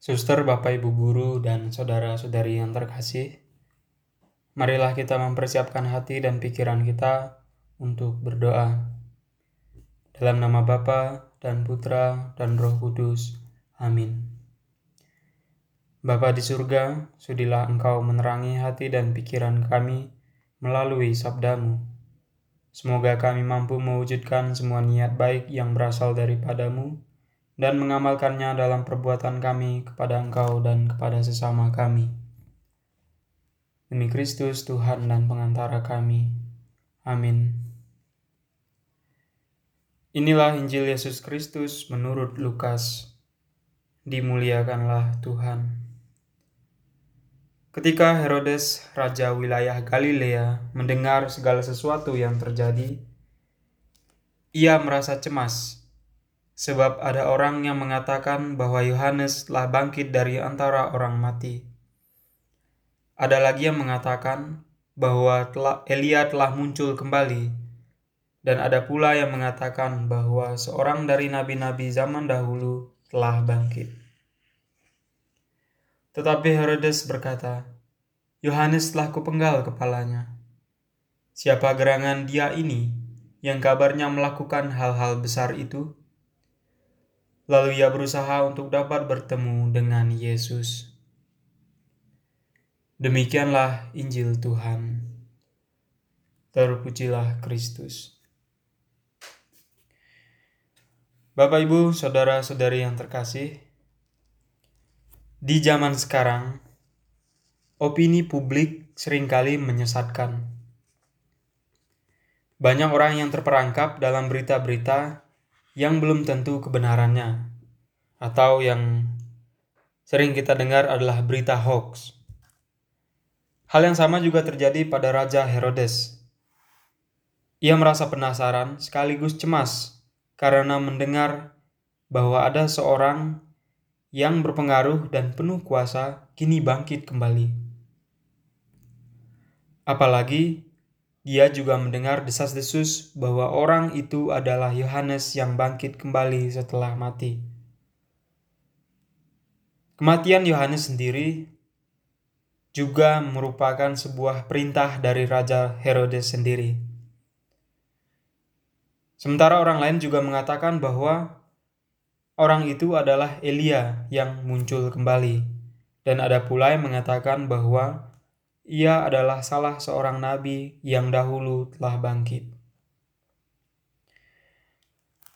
Suster, Bapak, Ibu guru, dan saudara-saudari yang terkasih, marilah kita mempersiapkan hati dan pikiran kita untuk berdoa. Dalam nama Bapa dan Putra dan Roh Kudus. Amin. Bapa di surga, sudilah Engkau menerangi hati dan pikiran kami melalui sabdamu. Semoga kami mampu mewujudkan semua niat baik yang berasal daripadamu, dan mengamalkannya dalam perbuatan kami kepada Engkau dan kepada sesama kami. Demi Kristus Tuhan dan pengantara kami. Amin. Inilah Injil Yesus Kristus menurut Lukas. Dimuliakanlah Tuhan. Ketika Herodes, raja wilayah Galilea, mendengar segala sesuatu yang terjadi, ia merasa cemas sebab ada orang yang mengatakan bahwa Yohanes telah bangkit dari antara orang mati. Ada lagi yang mengatakan bahwa Elia telah muncul kembali, dan ada pula yang mengatakan bahwa seorang dari nabi-nabi zaman dahulu telah bangkit. Tetapi Herodes berkata, Yohanes telah kupenggal kepalanya. Siapa gerangan dia ini yang kabarnya melakukan hal-hal besar itu? Lalu ia berusaha untuk dapat bertemu dengan Yesus. Demikianlah Injil Tuhan. Terpujilah Kristus. Bapak, Ibu, saudara-saudari yang terkasih, di zaman sekarang, opini publik sering kali menyesatkan. Banyak orang yang terperangkap dalam berita-berita yang belum tentu kebenarannya, atau yang sering kita dengar adalah berita hoax. Hal yang sama juga terjadi pada Raja Herodes. Ia merasa penasaran sekaligus cemas karena mendengar bahwa ada seorang yang berpengaruh dan penuh kuasa kini bangkit kembali. Apalagi dia juga mendengar desas-desus bahwa orang itu adalah Yohanes yang bangkit kembali setelah mati. Kematian Yohanes sendiri juga merupakan sebuah perintah dari Raja Herodes sendiri. Sementara orang lain juga mengatakan bahwa orang itu adalah Elia yang muncul kembali, dan ada pula yang mengatakan bahwa ia adalah salah seorang nabi yang dahulu telah bangkit.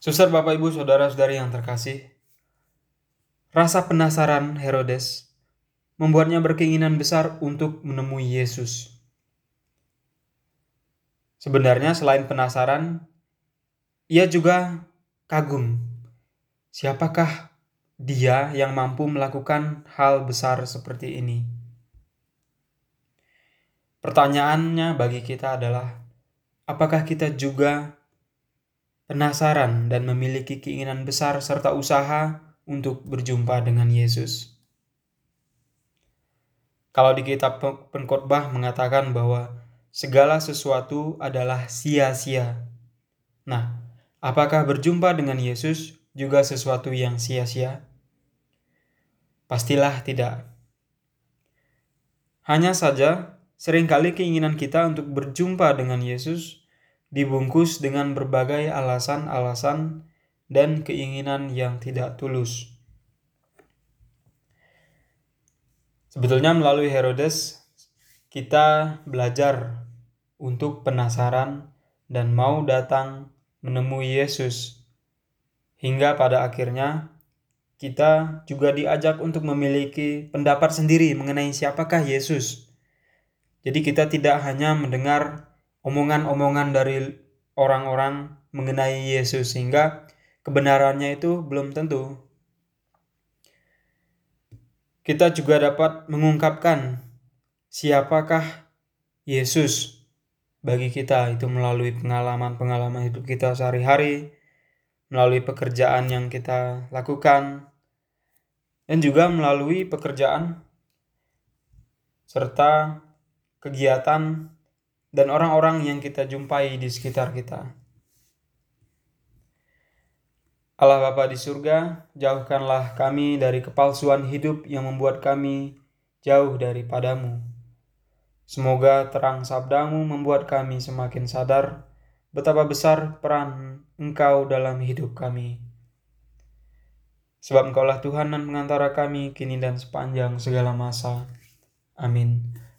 Suster Bapak Ibu Saudara-saudari yang terkasih, rasa penasaran Herodes membuatnya berkeinginan besar untuk menemui Yesus. Sebenarnya selain penasaran, ia juga kagum. Siapakah dia yang mampu melakukan hal besar seperti ini? Pertanyaannya bagi kita adalah, apakah kita juga penasaran dan memiliki keinginan besar serta usaha untuk berjumpa dengan Yesus? Kalau di kitab pengkhotbah mengatakan bahwa segala sesuatu adalah sia-sia. Nah, apakah berjumpa dengan Yesus juga sesuatu yang sia-sia? Pastilah tidak. Hanya saja Seringkali keinginan kita untuk berjumpa dengan Yesus dibungkus dengan berbagai alasan-alasan dan keinginan yang tidak tulus. Sebetulnya melalui Herodes kita belajar untuk penasaran dan mau datang menemui Yesus. Hingga pada akhirnya kita juga diajak untuk memiliki pendapat sendiri mengenai siapakah Yesus. Jadi kita tidak hanya mendengar omongan-omongan dari orang-orang mengenai Yesus sehingga kebenarannya itu belum tentu. Kita juga dapat mengungkapkan siapakah Yesus bagi kita itu melalui pengalaman-pengalaman hidup kita sehari-hari, melalui pekerjaan yang kita lakukan, dan juga melalui pekerjaan serta kegiatan, dan orang-orang yang kita jumpai di sekitar kita. Allah Bapa di surga, jauhkanlah kami dari kepalsuan hidup yang membuat kami jauh daripadamu. Semoga terang sabdamu membuat kami semakin sadar betapa besar peran Engkau dalam hidup kami. Sebab Engkaulah Tuhan dan pengantara kami kini dan sepanjang segala masa. Amin.